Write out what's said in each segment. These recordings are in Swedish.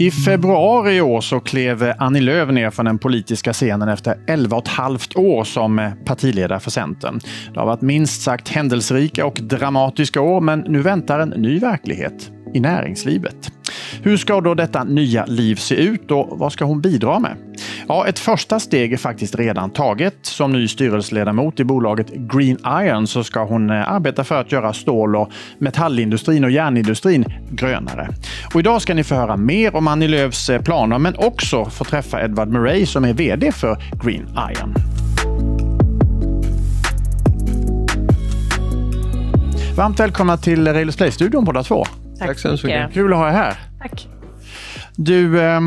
I februari i år så klev Annie Lööf ner från den politiska scenen efter 11 och ett halvt år som partiledare för Centern. Det har varit minst sagt händelserika och dramatiska år, men nu väntar en ny verklighet i näringslivet. Hur ska då detta nya liv se ut och vad ska hon bidra med? Ja, ett första steg är faktiskt redan taget. Som ny styrelseledamot i bolaget Green Iron så ska hon eh, arbeta för att göra stål och metallindustrin och järnindustrin grönare. Och idag ska ni få höra mer om Annie Lööfs eh, planer men också få träffa Edward Murray som är VD för Green Iron. Varmt välkomna till Railers Play-studion båda två. Tack, Tack så mycket. Kul att ha er här. Tack. Du, eh,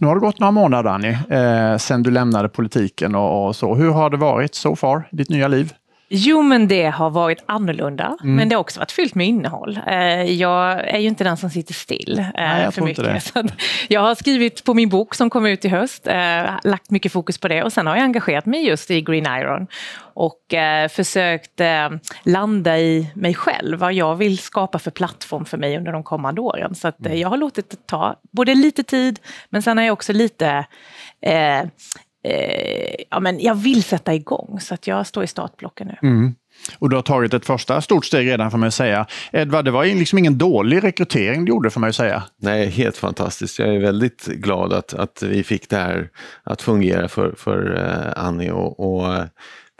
nu har det gått några månader Annie, eh, sedan du lämnade politiken och, och, så. Hur har det varit so far i ditt nya liv? Jo, men det har varit annorlunda, mm. men det har också varit fyllt med innehåll. Eh, jag är ju inte den som sitter still eh, Nej, jag för mycket. Det. jag har skrivit på min bok som kommer ut i höst, eh, lagt mycket fokus på det och sen har jag engagerat mig just i Green Iron och försökt landa i mig själv, vad jag vill skapa för plattform för mig under de kommande åren. Så att, jag har låtit det ta både lite tid, men sen har jag också lite eh, eh, ja, men jag vill sätta igång så att jag står i startblocken nu. Mm. Och du har tagit ett första stort steg redan får man säga. Edvard, det var liksom ingen dålig rekrytering du gjorde får man säga. Nej, helt fantastiskt. Jag är väldigt glad att, att vi fick det här att fungera för, för uh, Annie och, och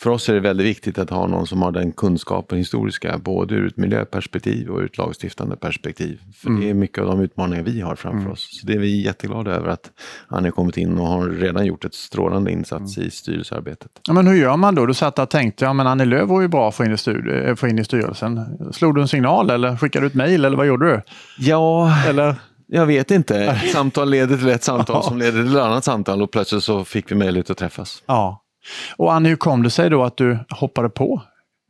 för oss är det väldigt viktigt att ha någon som har den kunskapen historiska, både ur ett miljöperspektiv och ur ett lagstiftande perspektiv. För mm. det är mycket av de utmaningar vi har framför mm. oss. Så det är vi jätteglada över att han har kommit in och har redan gjort ett strålande insats mm. i styrelsearbetet. Ja, men hur gör man då? Du satt och tänkte, ja men Annie Lööf var ju bra att få in, i eh, få in i styrelsen. Slog du en signal eller skickade du ett mejl eller vad gjorde du? Ja, eller? Jag vet inte. Samtal leder till ett samtal som leder till ett annat samtal och plötsligt så fick vi möjlighet att träffas. Ja. Och Annie, hur kom det sig då att du hoppade på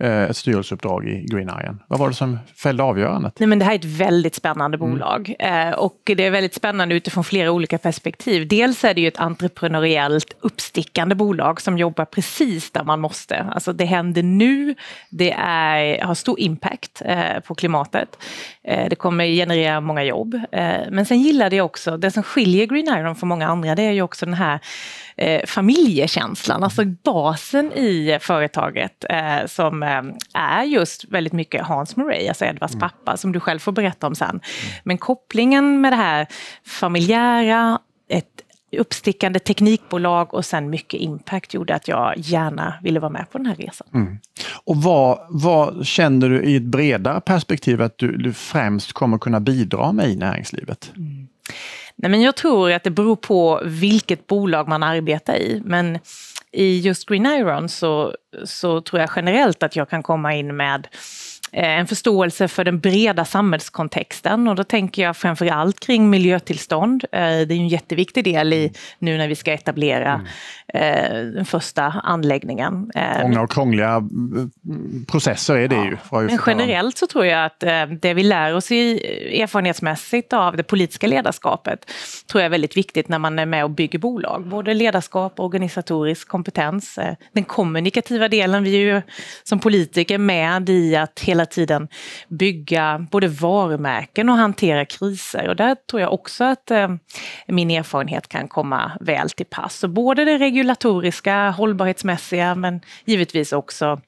eh, ett styrelseuppdrag i Green Iron. Vad var det som fällde avgörandet? Nej, men det här är ett väldigt spännande mm. bolag mm. och det är väldigt spännande utifrån flera olika perspektiv. Dels är det ju ett entreprenöriellt uppstickande bolag som jobbar precis där man måste. Alltså det händer nu, det är, har stor impact eh, på klimatet. Det kommer generera många jobb. men sen gillar det också, det som skiljer Green Iron från många andra, det är ju också den här eh, familjekänslan, alltså basen i företaget eh, som eh, är just väldigt mycket Hans Murray, alltså Edvards mm. pappa, som du själv får berätta om sen. Men kopplingen med det här familjära, ett uppstickande teknikbolag och sen mycket impact gjorde att jag gärna ville vara med på den här resan. Mm. Och vad, vad känner du i ett bredare perspektiv att du, du främst kommer kunna bidra med i näringslivet? Mm. Nej, men jag tror att det beror på vilket bolag man arbetar i. Men i just Green Iron så, så tror jag generellt att jag kan komma in med en förståelse för den breda samhällskontexten och då tänker jag framför allt kring miljötillstånd. Eh, det är en jätteviktig del i nu när vi ska etablera mm. Eh, den första anläggningen. Många och krångliga processer är det ja. ju. Men generellt så tror jag att det vi lär oss i, erfarenhetsmässigt av det politiska ledarskapet tror jag är väldigt viktigt när man är med och bygger bolag. Både ledarskap, organisatorisk kompetens, den kommunikativa delen. Vi är ju som politiker med i att hela hela tiden bygga både varumärken och hantera kriser. Och där tror jag också att eh, min erfarenhet kan komma väl till pass. Så både det regulatoriska, hållbarhetsmässiga men givetvis också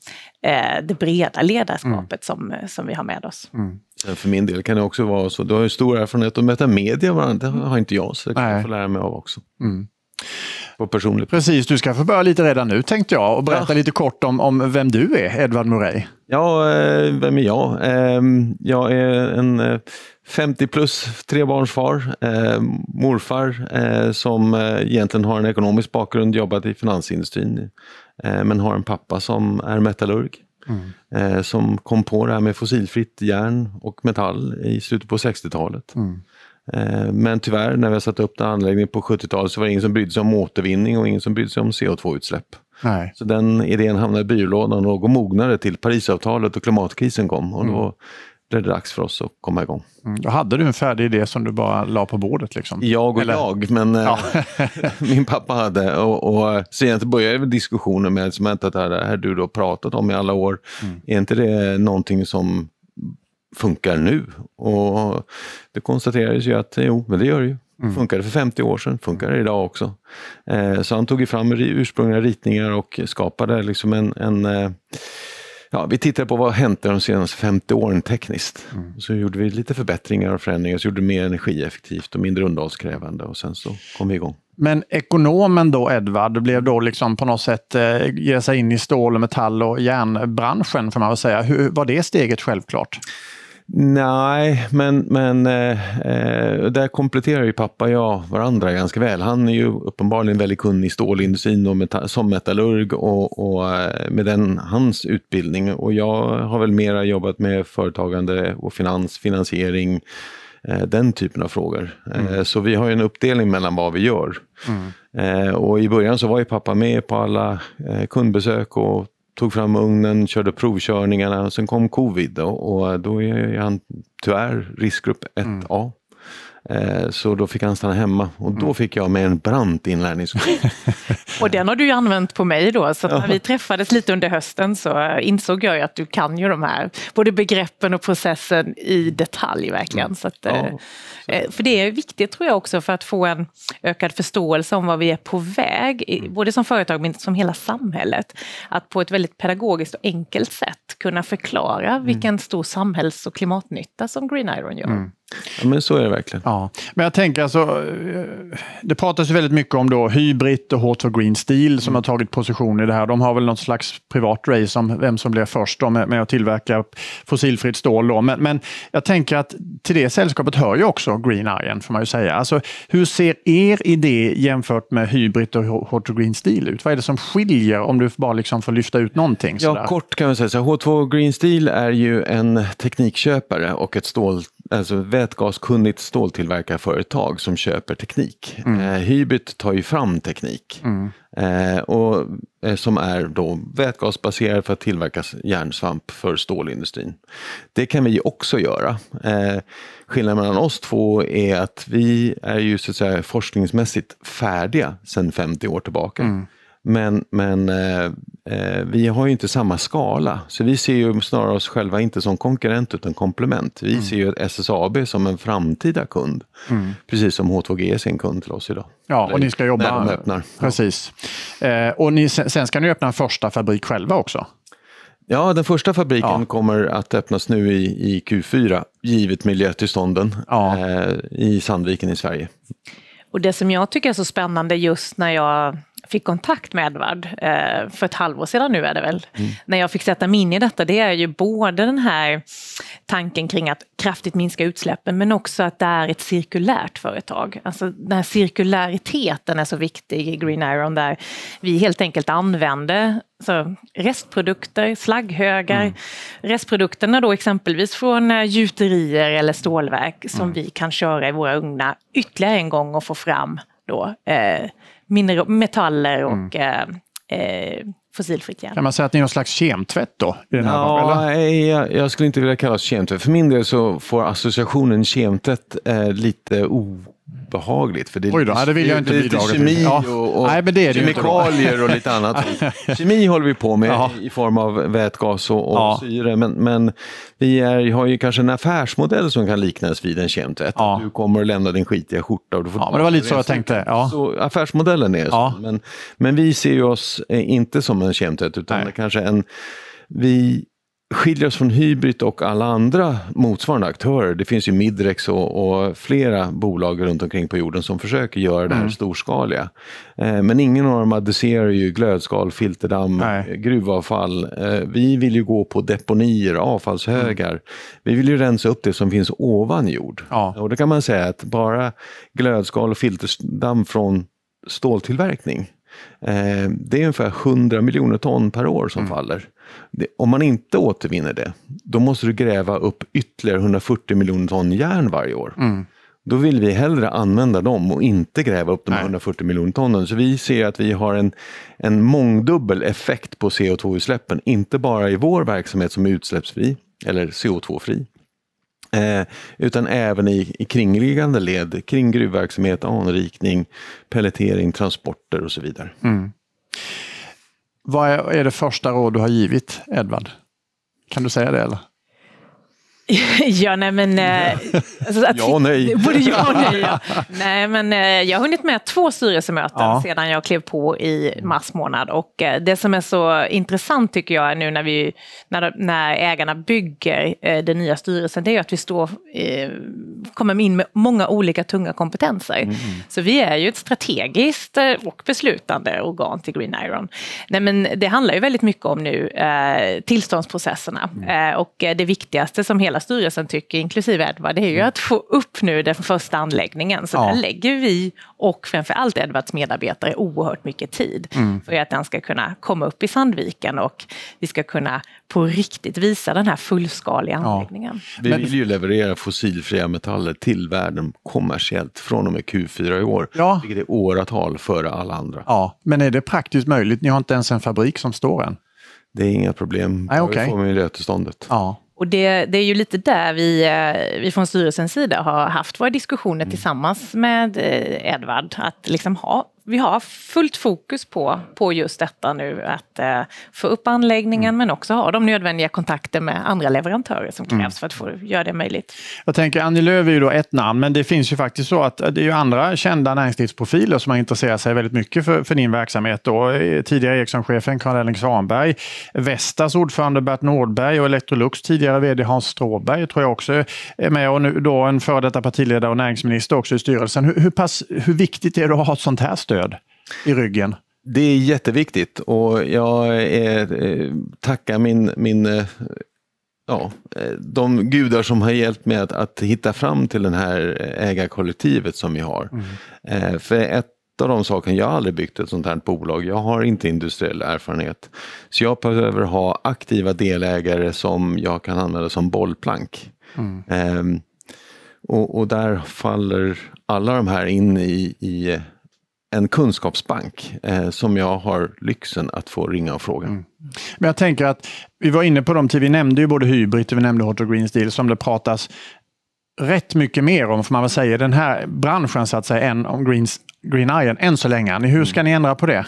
eh, det breda ledarskapet mm. som, som vi har med oss. Mm. För min del kan det också vara så, du har ju stor erfarenhet att möta media, det har inte jag, så det kan Nej. jag få lära mig av också. Mm på personligt. Precis, du ska få börja lite redan nu tänkte jag och berätta ja. lite kort om, om vem du är, Edvard Murray. Ja, eh, vem är jag? Ehm, jag är en 50 eh, plus trebarnsfar, eh, morfar som egentligen har en ekonomisk bakgrund, jobbat i finansindustrin men har en pappa som är metallurg. Mm. Som kom på det här med fossilfritt järn och metall i slutet på 60-talet. Mm. Eh, men tyvärr, när vi har satt upp den anläggningen på 70-talet så var det ingen som brydde sig om återvinning och ingen som brydde sig om CO2-utsläpp. Nej. Så den idén hamnade i byrålådan och mognade till Parisavtalet och klimatkrisen kom. Och då mm. blev det dags för oss att komma igång. Mm, då hade du en färdig idé som du bara la på bordet? Liksom. Jag och Eller? jag, men eh, ja. min pappa hade. Och, och sen började diskussionen med som att det här du då pratat om i alla år. Mm. Är inte det någonting som funkar nu. Och det konstaterades ju att jo, men det gör det ju. Mm. Funkade för 50 år sedan, funkar idag också. Eh, så han tog fram ursprungliga ritningar och skapade liksom en, en eh, Ja, vi tittade på vad hänt de senaste 50 åren tekniskt. Mm. Så gjorde vi lite förbättringar och förändringar, så gjorde det mer energieffektivt och mindre underhållskrävande och sen så kom vi igång. Men ekonomen då, Edvard, blev då liksom på något sätt eh, ge sig in i stål, metall och järnbranschen, får man väl säga. Hur, var det steget självklart? Nej, men, men eh, eh, där kompletterar ju pappa och jag varandra ganska väl. Han är ju uppenbarligen väldigt kunnig i stålindustrin och meta som metallurg och, och eh, med den, hans utbildning. Och jag har väl mera jobbat med företagande och finans, finansiering, eh, den typen av frågor. Eh, mm. Så vi har en uppdelning mellan vad vi gör. Mm. Eh, och i början så var ju pappa med på alla kundbesök och tog fram ugnen, körde provkörningarna och sen kom covid och, och då är han tyvärr riskgrupp 1A. Mm. Eh, så då fick han stanna hemma och då mm. fick jag med en brant inlärningskurva. och den har du ju använt på mig då, så när vi träffades lite under hösten så insåg jag ju att du kan ju de här, både begreppen och processen i detalj verkligen. Mm. Så att, ja. Eh, eh, för det är viktigt tror jag också för att få en ökad förståelse om vad vi är på väg, mm. både som företag men som hela samhället. Att på ett väldigt pedagogiskt och enkelt sätt kunna förklara vilken stor samhälls och klimatnytta som Green Iron gör. Mm. Ja, men så är det verkligen. Ja. Men jag tänker alltså, eh, det pratas ju väldigt mycket om då Hybrid och H2 Green Steel som mm. har tagit position i det här. De har väl något slags privat race om vem som blir först med, med att tillverka fossilfritt stål. Då. Men, men jag tänker att till det sällskapet hör ju också Green Iron, får man ju säga. Alltså, hur ser er idé jämfört med Hybrid och H2 Green Steel ut? Vad är det som skiljer om du bara liksom får lyfta ut någonting? Sådär? Ja, kort kan man säga så H2 Green Steel är ju en teknikköpare och ett stål alltså vätgaskunnigt ståltillverkarföretag som köper teknik. Mm. Eh, Hybrid tar ju fram teknik mm. eh, och, eh, som är då vätgasbaserad för att tillverka järnsvamp för stålindustrin. Det kan vi också göra. Eh, skillnaden mellan oss två är att vi är ju så att säga forskningsmässigt färdiga sedan 50 år tillbaka. Mm. Men, men eh, eh, vi har ju inte samma skala, så vi ser ju snarare oss själva inte som konkurrent utan komplement. Vi mm. ser ju SSAB som en framtida kund, mm. precis som H2G är sin kund till oss idag. Ja, och ni ska jobba... När de öppnar. Precis. Eh, och ni, sen ska ni öppna en första fabrik själva också? Ja, den första fabriken ja. kommer att öppnas nu i, i Q4, givet miljötillstånden ja. eh, i Sandviken i Sverige. Och det som jag tycker är så spännande just när jag fick kontakt med Edvard eh, för ett halvår sedan nu är det väl, mm. när jag fick sätta mig in i detta, det är ju både den här tanken kring att kraftigt minska utsläppen men också att det är ett cirkulärt företag. Alltså den här cirkulariteten är så viktig i Green Iron där vi helt enkelt använder så restprodukter, slagghögar, mm. restprodukterna då exempelvis från eh, gjuterier eller stålverk som mm. vi kan köra i våra ugnar ytterligare en gång och få fram då eh, metaller och mm. eh, eh, fossilfritt järn. Kan man säga att ni är någon slags kemtvätt då? I den här ja, jag, jag, skulle inte vilja kalla oss kemtvätt. För min del så får associationen kemtvätt eh, lite o obehagligt. För det Oj då, det vill jag inte bidra till. kemi och, och Nej, men det är kemikalier och lite annat. Kemi håller vi på med ja. i form av vätgas och, och ja. syre. Men, men vi är, har ju kanske en affärsmodell som kan liknas vid en kemtvätt. Ja. Du kommer och lämnar din skitiga skjorta. Och du får ja, men det var lite så jag tänkte. Ja. Så affärsmodellen är så. Men, men vi ser ju oss eh, inte som en kemtvätt utan Nej. kanske en vi skiljer oss från Hybrid och alla andra motsvarande aktörer. Det finns ju Midrex och, och, flera bolag runt omkring på jorden som försöker göra det här mm. storskaliga. Eh, men ingen av dem adresserar ju glödskal, filterdamm, Nej. gruvavfall. Eh, vi vill ju gå på deponier, avfallshögar. Mm. Vi vill ju rensa upp det som finns ovan jord. Ja. Och då kan man säga att bara glödskal och filterdamm från ståltillverkning eh, det är ungefär 100 miljoner ton per år som mm. faller om man inte återvinner det, då måste du gräva upp ytterligare 140 miljoner ton järn varje år. Mm. Då vill vi hellre använda dem och inte gräva upp de Nej. 140 miljoner tonnen. Så vi ser att vi har en, en mångdubbel effekt på CO2-utsläppen. Inte bara i vår verksamhet som är utsläppsfri, eller CO2-fri. Eh, utan även i, i kringliggande led, kring gruvverksamhet, anrikning, pelletering, transporter och så vidare. Mm. Vad är, är det första råd du har givit Edvard? Kan du säga det eller? ja, nej men... Eh, alltså att, ja och nej. Både ja och nej, ja. nej men eh, jag har hunnit med två styrelsemöten ja. sedan jag klev på i mars månad och eh, det som är så intressant tycker jag nu när, vi, när, när ägarna bygger eh, den nya styrelsen, det är att vi står, kommer in med många olika tunga kompetenser. Mm. Så vi är ju ett strategiskt och beslutande organ till Green Iron. Nej men det handlar ju väldigt mycket om nu tillståndsprocesserna mm. och det viktigaste som hela styrelsen tycker, inklusive Edvard, det är ju mm. att få upp nu den första anläggningen. Så ja. där lägger vi och framförallt Edvards medarbetare oerhört mycket tid mm. för att den ska kunna komma upp i Sandviken och vi ska kunna på riktigt visa den här fullskaliga anläggningen. Ja. Vi vill ju leverera fossilfria metaller till världen kommersiellt från och med Q4 i år. Ja. Vilket är åratal före alla andra. Ja, men är det praktiskt möjligt? Ni har inte ens en fabrik som står än. Det är inga problem. Nej, okay. Vi får miljötillståndet. Ja. Och det, det, är ju lite där vi, eh, vi från styrelsens sida har haft våra diskussioner mm. tillsammans med eh, Edvard. Att liksom ha vi har fullt fokus på, på just detta nu, att eh, få upp anläggningen mm. men också ha de nödvändiga kontakter med andra leverantörer som krävs mm. för att få göra det möjligt. Jag tänker Annie Lööf är ju då ett namn, men det finns ju faktiskt så att det är ju andra kända näringslivsprofiler som har intresserat sig väldigt mycket för, för din verksamhet. Då. Tidigare Ericsson-chefen Karl-Elling Svanberg, Vestas ordförande Bert Nordberg och Electrolux tidigare vd Hans Stråberg tror jag också är med och nu då en före detta partiledare och näringsminister också i styrelsen. Hur, hur, pass, hur viktigt är det att ha ett sånt här stöd? Stöd i ryggen? Det är jätteviktigt och jag är, eh, tackar min, min eh, ja, eh, de gudar som har hjälpt mig att, att hitta fram till det här ägarkollektivet som vi har. Mm. För ett av de sakerna, jag har aldrig byggt ett sånt här bolag, jag har inte industriell erfarenhet. Så jag behöver ha aktiva delägare som jag kan använda som bollplank. Mm. Um, och, och, där faller alla de här in i, i en kunskapsbank eh, som jag har lyxen att få ringa och fråga. Mm. Men jag tänker att vi var inne på dem, vi nämnde ju både Hybrid och vi nämnde Hot Green Steel som det pratas rätt mycket mer om, får man väl säga, den här branschen så att säga, än om Greens, Green Iron än så länge. Hur ska ni ändra på det?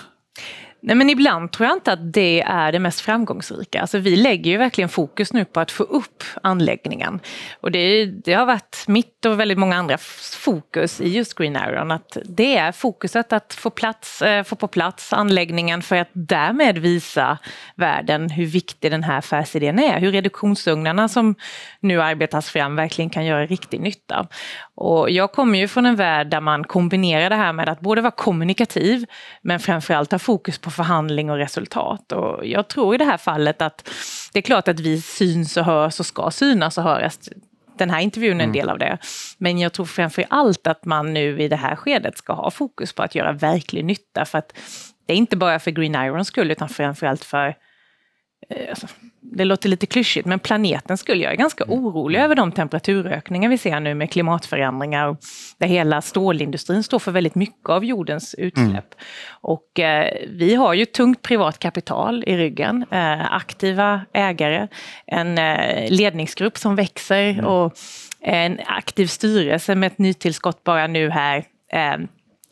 Nej men ibland tror jag inte att det är det mest framgångsrika. Alltså vi lägger ju verkligen fokus nu på att få upp anläggningen. Och det, det har varit mitt och väldigt många andra fokus i just Green Iron. Att det är fokuset att få, plats, eh, få på plats anläggningen för att därmed visa världen hur viktig den här affärsidén är. Hur reduktionsugnarna som nu arbetas fram verkligen kan göra riktig nytta. Och jag kommer ju från en värld där man kombinerar det här med att både vara kommunikativ men framförallt ha fokus på förhandling och resultat. Och jag tror i det här fallet att det är klart att vi syns och hörs och ska synas och höras. Den här intervjun är en mm. del av det. Men jag tror framför allt att man nu i det här skedet ska ha fokus på att göra verklig nytta. För att det är inte bara för Green Irons skull utan framförallt för alltså, det låter lite klyschigt, men planeten skulle jag är ganska mm. orolig över de temperaturökningar vi ser nu med klimatförändringar, där hela stålindustrin står för väldigt mycket av jordens utsläpp. Mm. Och eh, vi har ju tungt privat kapital i ryggen, eh, aktiva ägare, en eh, ledningsgrupp som växer mm. och en aktiv styrelse med ett nytillskott bara nu här eh,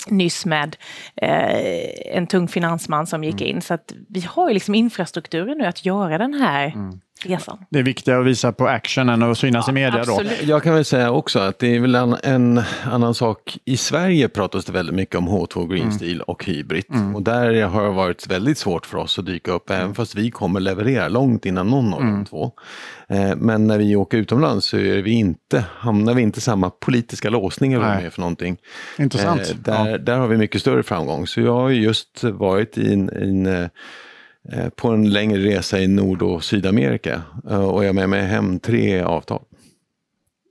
nyss med eh, en tung finansman som gick mm. in. Så att vi har ju liksom infrastrukturen nu att göra den här mm resan. Det är viktigare att visa på action än att synas ja, i media absolut. då. Jag kan väl säga också att det är väl en, en, annan sak. I Sverige pratas det väldigt mycket om H2 Green mm. Steel och hybrid. Mm. Och där har det varit väldigt svårt för oss att dyka upp, även fast vi kommer leverera långt innan någon av mm. de två. Eh, men när vi åker utomlands så är vi inte, hamnar vi inte i samma politiska låsningar det är för någonting. Intressant. Eh, där, ja. där har vi mycket större framgång. Så jag har just varit i en, en eh, Eh, Eh, på en längre resa i Nord och Sydamerika eh, och jag är med mig hem tre avtal.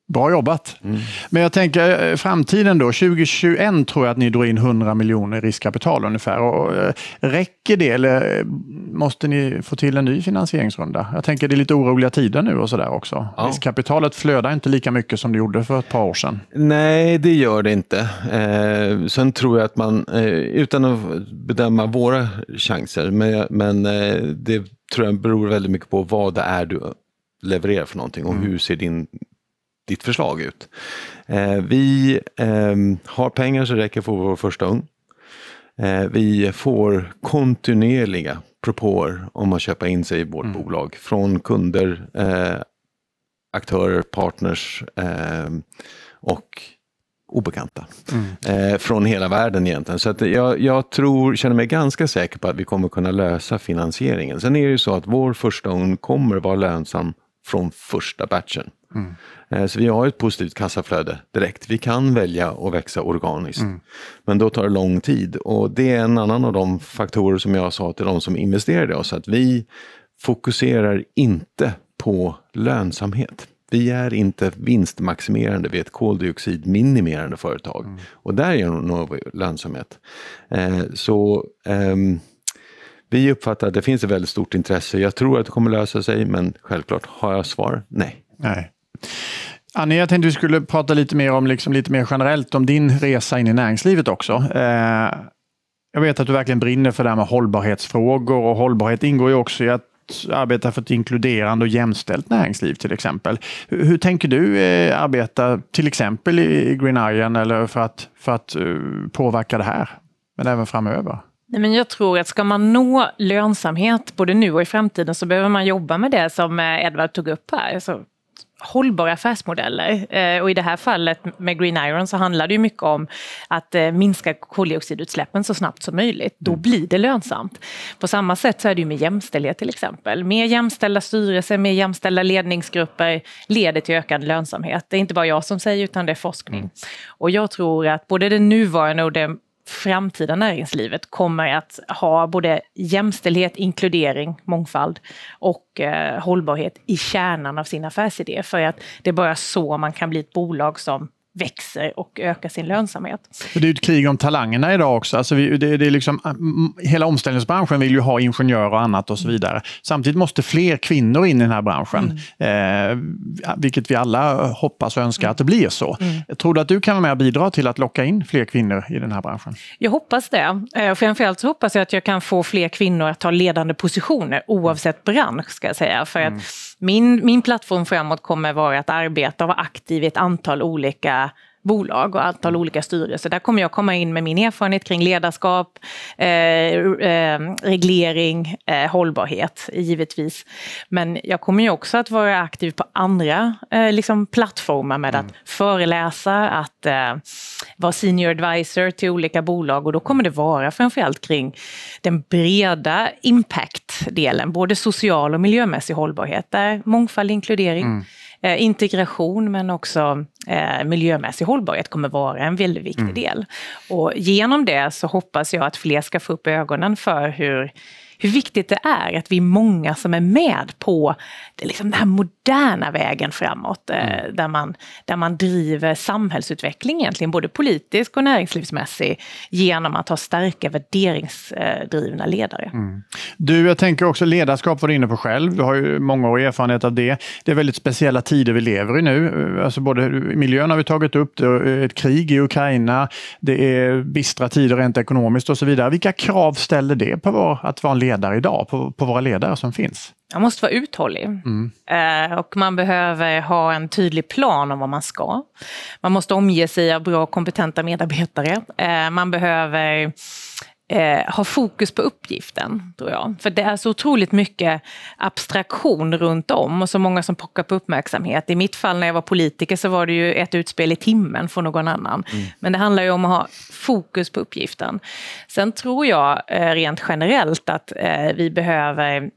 Bra jobbat! Mm. Men jag tänker eh, framtiden då. 2021 tror jag att ni drog in 100 miljoner i riskkapital ungefär. Och, eh, räcker det eller måste ni få till en ny finansieringsrunda? Jag tänker det är lite oroliga tider nu och sådär också. Ja. Riskkapitalet flödar inte lika mycket som det gjorde för ett par år sedan. Nej, det gör det inte. Eh, sen tror jag att man, eh, utan att bedöma våra chanser, men, men eh, det tror jag beror väldigt mycket på vad det är du levererar för någonting och mm. hur ser din ditt förslag ut. Eh, vi eh, har pengar så räcker för vår första ugn. Eh, vi får kontinuerliga propåer om att köpa in sig i vårt mm. bolag från kunder, eh, aktörer, partners eh, och obekanta. Mm. Eh, från hela världen egentligen. Så att jag, jag, tror, känner mig ganska säker på att vi kommer kunna lösa finansieringen. Sen är det ju så att vår första ugn kommer vara lönsam från första batchen. Mm. Eh, så vi har ett positivt kassaflöde direkt. Vi kan välja att växa organiskt. Mm. Men då tar det lång tid och det är en annan av de faktorer som jag sa till de som investerade i oss. Att vi fokuserar inte på lönsamhet. Vi är inte vinstmaximerande, vi är ett koldioxidminimerande företag. Mm. Och där är nog lönsamhet. Eh, så ehm, vi uppfattar att det finns ett väldigt stort intresse. Jag tror att det kommer lösa sig, men självklart har jag svar nej. nej. Annie, jag tänkte vi skulle prata lite mer om, liksom, lite mer generellt om din resa in i näringslivet också. Eh, jag vet att du verkligen brinner för det här med hållbarhetsfrågor och hållbarhet ingår ju också i att arbeta för ett inkluderande och jämställt näringsliv till exempel. Hur, hur tänker du eh, arbeta till exempel i Green Iron eller för att, för att uh, påverka det här, men även framöver? Nej, men jag tror att ska man nå lönsamhet både nu och i framtiden så behöver man jobba med det som eh, Edvard tog upp här. Alltså, hållbara affärsmodeller. Eh, och i det här fallet med Green Iron så handlar det ju mycket om att eh, minska koldioxidutsläppen så snabbt som möjligt. Då mm. blir det lönsamt. På samma sätt så är det ju med jämställdhet till exempel. Mer jämställda styrelser, mer jämställda ledningsgrupper leder till ökad lönsamhet. Det är inte bara jag som säger utan det är forskning. Mm. Och jag tror att både det nuvarande och det framtida näringslivet kommer att ha både jämställdhet, inkludering, mångfald och eh, hållbarhet i kärnan av sin affärsidé. För att det är bara så man kan bli ett bolag som växer och ökar sin lönsamhet. Det är ett krig om talangerna idag också. Alltså vi, det, det är liksom, hela omställningsbranschen vill ju ha ingenjörer och annat och så vidare. Samtidigt måste fler kvinnor in i den här branschen, mm. eh, vilket vi alla hoppas och önskar mm. att det blir så. Mm. Tror du att du kan vara med och bidra till att locka in fler kvinnor i den här branschen? Jag hoppas det. Eh, framförallt så hoppas jag att jag kan få fler kvinnor att ta ledande positioner oavsett bransch, ska jag säga. För att mm. Min, min plattform framåt kommer vara att arbeta och vara aktiv i ett antal olika bolag och antal olika styrelser. Där kommer jag komma in med min erfarenhet kring ledarskap, eh, eh, reglering, eh, hållbarhet givetvis. Men jag kommer ju också att vara aktiv på andra eh, liksom plattformar med mm. att föreläsa, att eh, vara senior advisor till olika bolag och då kommer det vara framförallt kring den breda impact-delen, både social och miljömässig hållbarhet, där mångfald, inkludering, mm Eh, integration men också eh, miljömässig hållbarhet kommer vara en väldigt viktig mm. del. Och genom det så hoppas jag att fler ska få upp ögonen för hur hur viktigt det är att vi är många som är med på det, liksom den här moderna vägen framåt. Eh, mm. Där, man, där man driver samhällsutveckling egentligen, både politisk och näringslivsmässig, genom att ha starka värderingsdrivna ledare. Mm. Du, jag tänker också ledarskap var du inne på själv. Du har ju många år erfarenhet av det. Det är väldigt speciella tider vi lever i nu. Alltså både miljön har vi tagit upp, det är ett krig i Ukraina, det är bistra tider rent ekonomiskt och så vidare. Vilka krav ställer det på att vara en ledare idag, på, på våra ledare som finns? Man måste vara uthållig. Mm. Eh, och man behöver ha en tydlig plan om vad man ska. Man måste omge sig av bra kompetenta medarbetare. Eh, man behöver eh, ha fokus på uppgiften, tror jag. För det är så otroligt mycket abstraktion runt om och så många som pockar på uppmärksamhet. I mitt fall när jag var politiker så var det ju ett utspel i timmen för någon annan. Mm. Men det handlar ju om att ha fokus på uppgiften. Sen tror jag eh, rent generellt att eh, vi behöver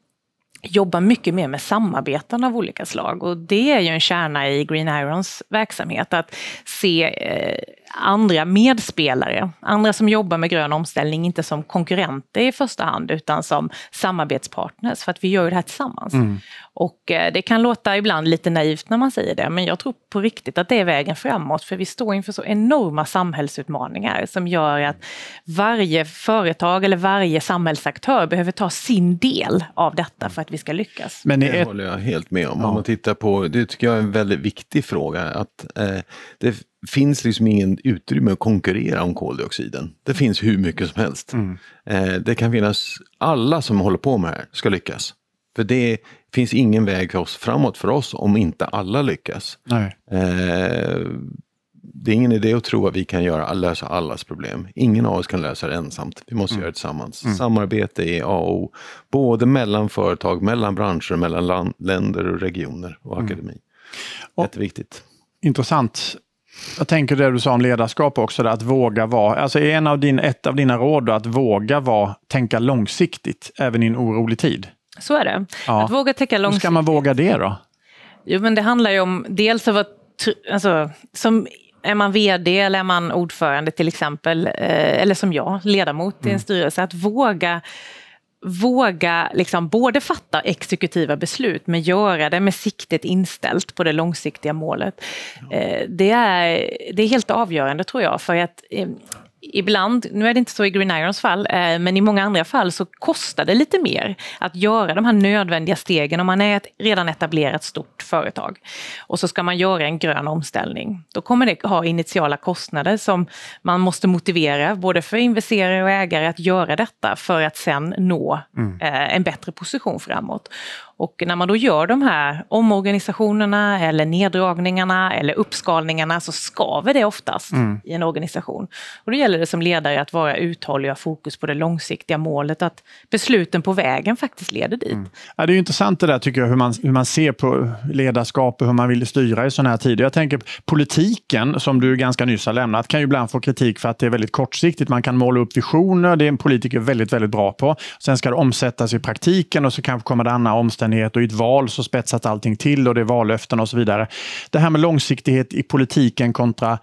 jobba mycket mer med samarbeten av olika slag och det är ju en kärna i Green Irons verksamhet, att se eh, andra medspelare, andra som jobbar med grön omställning, inte som konkurrenter i första hand utan som samarbetspartners för att vi gör det här tillsammans. Mm. Och eh, det kan låta ibland lite naivt när man säger det, men jag tror på riktigt att det är vägen framåt för vi står inför så enorma samhällsutmaningar som gör att varje företag eller varje samhällsaktör behöver ta sin del av detta för att vi ska lyckas. Men det håller jag helt med om. Ja. Om man tittar på, det tycker jag är en väldigt viktig fråga, att eh, det finns liksom ingen utrymme att konkurrera om koldioxiden. Det finns hur mycket som helst. Mm. Eh, det kan finnas, alla som håller på med det här ska lyckas. För det finns ingen väg för oss framåt för oss om inte alla lyckas. Nej. Eh, det är ingen idé att tro att vi kan göra, lösa allas problem. Ingen av oss kan lösa det ensamt. Vi måste mm. göra det tillsammans. Mm. Samarbete är A och O. Både mellan företag, mellan branscher, mellan land, länder och regioner och mm. akademi. Jätteviktigt. Intressant. Jag tänker det du sa om ledarskap också, att våga vara, alltså är en av din, ett av dina råd då, att våga vara, tänka långsiktigt även i en orolig tid? Så är det. Ja. Att våga tänka långsiktigt. Hur ska man våga det då? Jo, men det handlar ju om dels att vara, alltså, som är man vd eller är man ordförande till exempel, eh, eller som jag, ledamot i en mm. styrelse, att våga våga liksom både fatta exekutiva beslut men göra det med siktet inställt på det långsiktiga målet. Ja. Eh, det, är, det är helt avgörande tror jag för att eh, ibland, nu är det inte så i Green Irons fall, eh, men i många andra fall så kostar det lite mer att göra de här nödvändiga stegen om man är ett redan etablerat stort företag. Och så ska man göra en grön omställning. Då kommer det ha initiala kostnader som man måste motivera både för investerare och ägare att göra detta för att sen nå mm. Eh, en bättre position framåt. Och när man då gör de här omorganisationerna eller neddragningarna eller uppskalningarna så skaver det oftast mm. i en organisation. Och då gäller det som ledare att vara uthållig och ha fokus på det långsiktiga målet, att besluten på vägen faktiskt leder dit. Mm. Ja, det är intressant det där tycker jag, hur man, hur man ser på ledarskap och hur man vill styra i sådana här tider. Jag tänker politiken, som du ganska nyss har lämnat, kan ju ibland få kritik för att det är väldigt kortsiktigt. Man kan måla upp visioner, det är en politiker väldigt, väldigt bra på. Sen ska det omsättas i praktiken och så kanske kommer det andra omständigheter och i ett val så spetsas allting till och det är vallöften och så vidare. Det här med långsiktighet i politiken kontra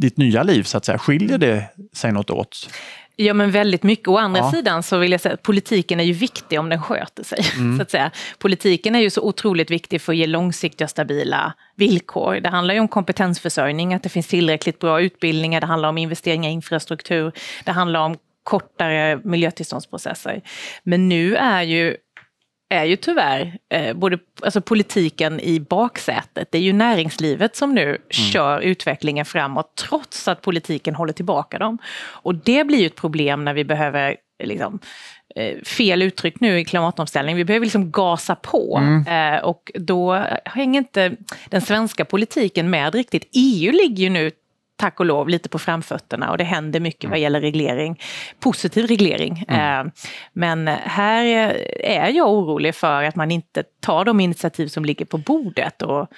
ditt nya liv, så att säga, skiljer det sig något åt? Ja men väldigt mycket. Å andra ja. sidan så vill jag säga att politiken är ju viktig om den sköter sig. Mm. Så att säga. Politiken är ju så otroligt viktig för att ge långsiktiga stabila villkor. Det handlar ju om kompetensförsörjning, att det finns tillräckligt bra utbildningar, det handlar om investeringar i infrastruktur, det handlar om kortare miljötillståndsprocesser. Men nu är ju är ju tyvärr eh, både alltså politiken i baksätet. Det är ju näringslivet som nu mm. kör utvecklingen framåt trots att politiken håller tillbaka dem. Och det blir ju ett problem när vi behöver liksom, eh, fel uttryck nu i klimatomställningen. Vi behöver liksom gasa på mm. eh, och då hänger inte den svenska politiken med riktigt. EU ligger ju nu tack och lov lite på framfötterna och det händer mycket vad mm. gäller reglering. Positiv reglering. Mm. Eh, men här är jag orolig för att man inte tar de initiativ som ligger på bordet och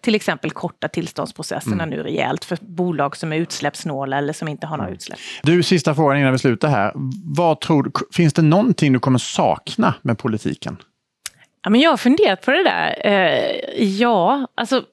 till exempel korta tillståndsprocesserna mm. nu rejält för bolag som är utsläppssnåla eller som inte har några mm. utsläpp. Du, sista frågan innan vi slutar här. Vad tror, finns det någonting du kommer sakna med politiken? Ja, men jag har funderat på det där. Eh, ja, alltså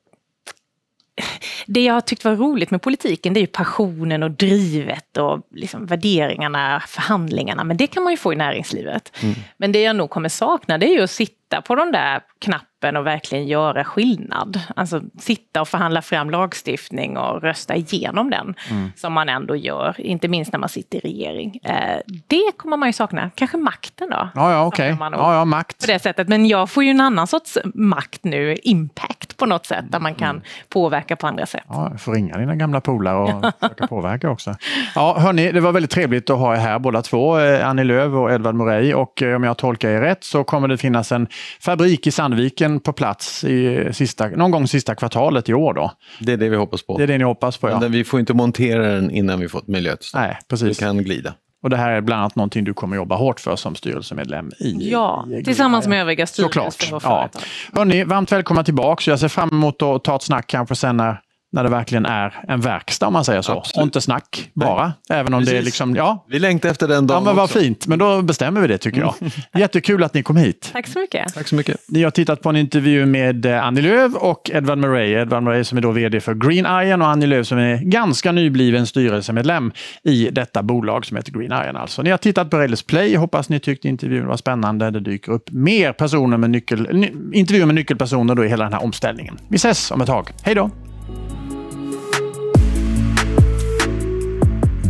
det jag har tyckt var roligt med politiken det är ju passionen och drivet och liksom värderingarna, förhandlingarna. Men det kan man ju få i näringslivet. Mm. Men det jag nog kommer sakna det är ju att sitta på de där gruppen och verkligen göra skillnad. Alltså sitta och förhandla fram lagstiftning och rösta igenom den, mm. som man ändå gör, inte minst när man sitter i regering. Eh, det kommer man ju sakna. Kanske makten då? Ja, ja okej. Okay. Ja, ja, makt. På det sättet. Men jag får ju en annan sorts makt nu, impact på något sätt, där man kan mm. påverka på andra sätt. Ja, du får ringa dina gamla polare och försöka påverka också. Ja, hörni, det var väldigt trevligt att ha er här båda två, eh, Annie Lööf och Edvard Morey. Och eh, om jag tolkar er rätt så kommer det finnas en fabrik i Sandviken på plats i sista, någon gång sista kvartalet i år då. Det är det vi hoppas på. Det är det ni hoppas på, ja. Men vi får inte montera den innan vi fått miljötillstånd. Nej, precis. Det kan glida. Och det här är bland annat någonting du kommer jobba hårt för som styrelsemedlem i Ja, i tillsammans med övriga styrelser och företag. Ja. Hörrni, varmt välkomna tillbaka. Jag ser fram emot att ta ett snack kanske sen när när det verkligen är en verkstad om man säger så. Absolut. Och inte snack bara. Nej. Även om Precis. det är liksom, ja. Vi längtar efter den dagen Ja men vad fint, men då bestämmer vi det tycker jag. Jättekul att ni kom hit. Tack så mycket. Tack så mycket. Ni har tittat på en intervju med eh, Annie Lööf och Edvard Murray. Edvard Murray som är då vd för Green Iron och Annie Lööf som är ganska nybliven styrelsemedlem i detta bolag som heter Green Iron. Alltså. Ni har tittat på Rails Play. Hoppas ni tyckte intervjun var spännande. Det dyker upp mer personer med nyckel, intervjuer med nyckelpersoner då i hela den här omställningen. Vi ses om ett tag. Hej då!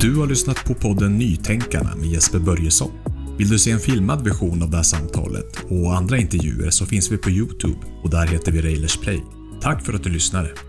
Du har lyssnat på podden Nytänkarna med Jesper Börjesson. Vill du se en filmad version av det här samtalet och andra intervjuer så finns vi på Youtube och där heter vi Railers Play. Tack för att du lyssnade!